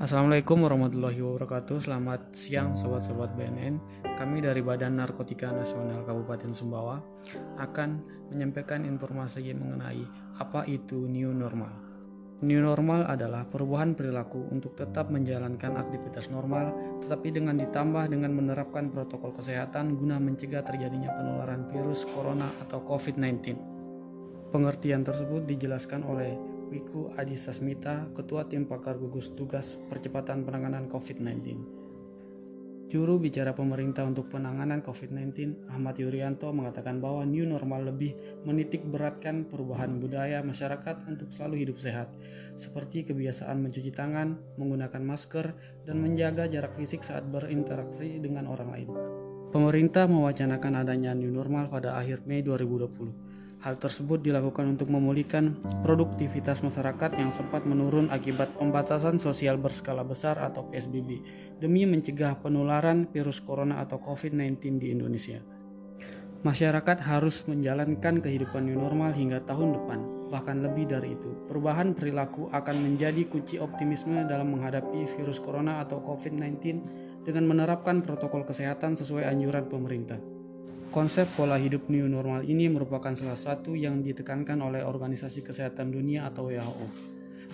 Assalamualaikum warahmatullahi wabarakatuh. Selamat siang sobat-sobat BNN Kami dari Badan Narkotika Nasional Kabupaten Sumbawa Akan menyampaikan informasi mengenai apa itu new normal. New normal adalah perubahan perilaku untuk tetap menjalankan aktivitas normal Tetapi dengan ditambah dengan menerapkan protokol kesehatan Guna mencegah terjadinya penularan virus corona atau COVID-19 Pengertian tersebut dijelaskan oleh Wiku Adhisa Smita, Ketua Tim Pakar Gugus Tugas Percepatan Penanganan COVID-19. Juru bicara pemerintah untuk penanganan COVID-19, Ahmad Yuryanto mengatakan bahwa new normal lebih menitik beratkan perubahan budaya masyarakat untuk selalu hidup sehat, seperti kebiasaan mencuci tangan, menggunakan masker, dan menjaga jarak fisik saat berinteraksi dengan orang lain. Pemerintah mewacanakan adanya new normal pada akhir Mei 2020. Hal tersebut dilakukan untuk memulihkan produktivitas masyarakat yang sempat menurun akibat pembatasan sosial berskala besar atau PSBB demi mencegah penularan virus corona atau COVID-19 di Indonesia. Masyarakat harus menjalankan kehidupan new normal hingga tahun depan, bahkan lebih dari itu. Perubahan perilaku akan menjadi kunci optimisme dalam menghadapi virus corona atau COVID-19 dengan menerapkan protokol kesehatan sesuai anjuran pemerintah. Konsep pola hidup new normal ini merupakan salah satu yang ditekankan oleh Organisasi Kesehatan Dunia atau WHO.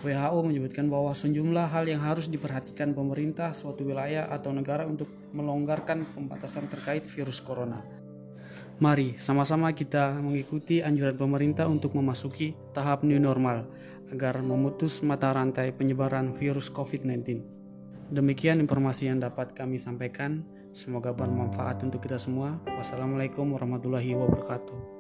WHO menyebutkan bahwa sejumlah hal yang harus diperhatikan pemerintah suatu wilayah atau negara untuk melonggarkan pembatasan terkait virus corona. Mari sama-sama kita mengikuti anjuran pemerintah untuk memasuki tahap new normal agar memutus mata rantai penyebaran virus COVID-19. Demikian informasi yang dapat kami sampaikan. Semoga bermanfaat untuk kita semua. Wassalamualaikum warahmatullahi wabarakatuh.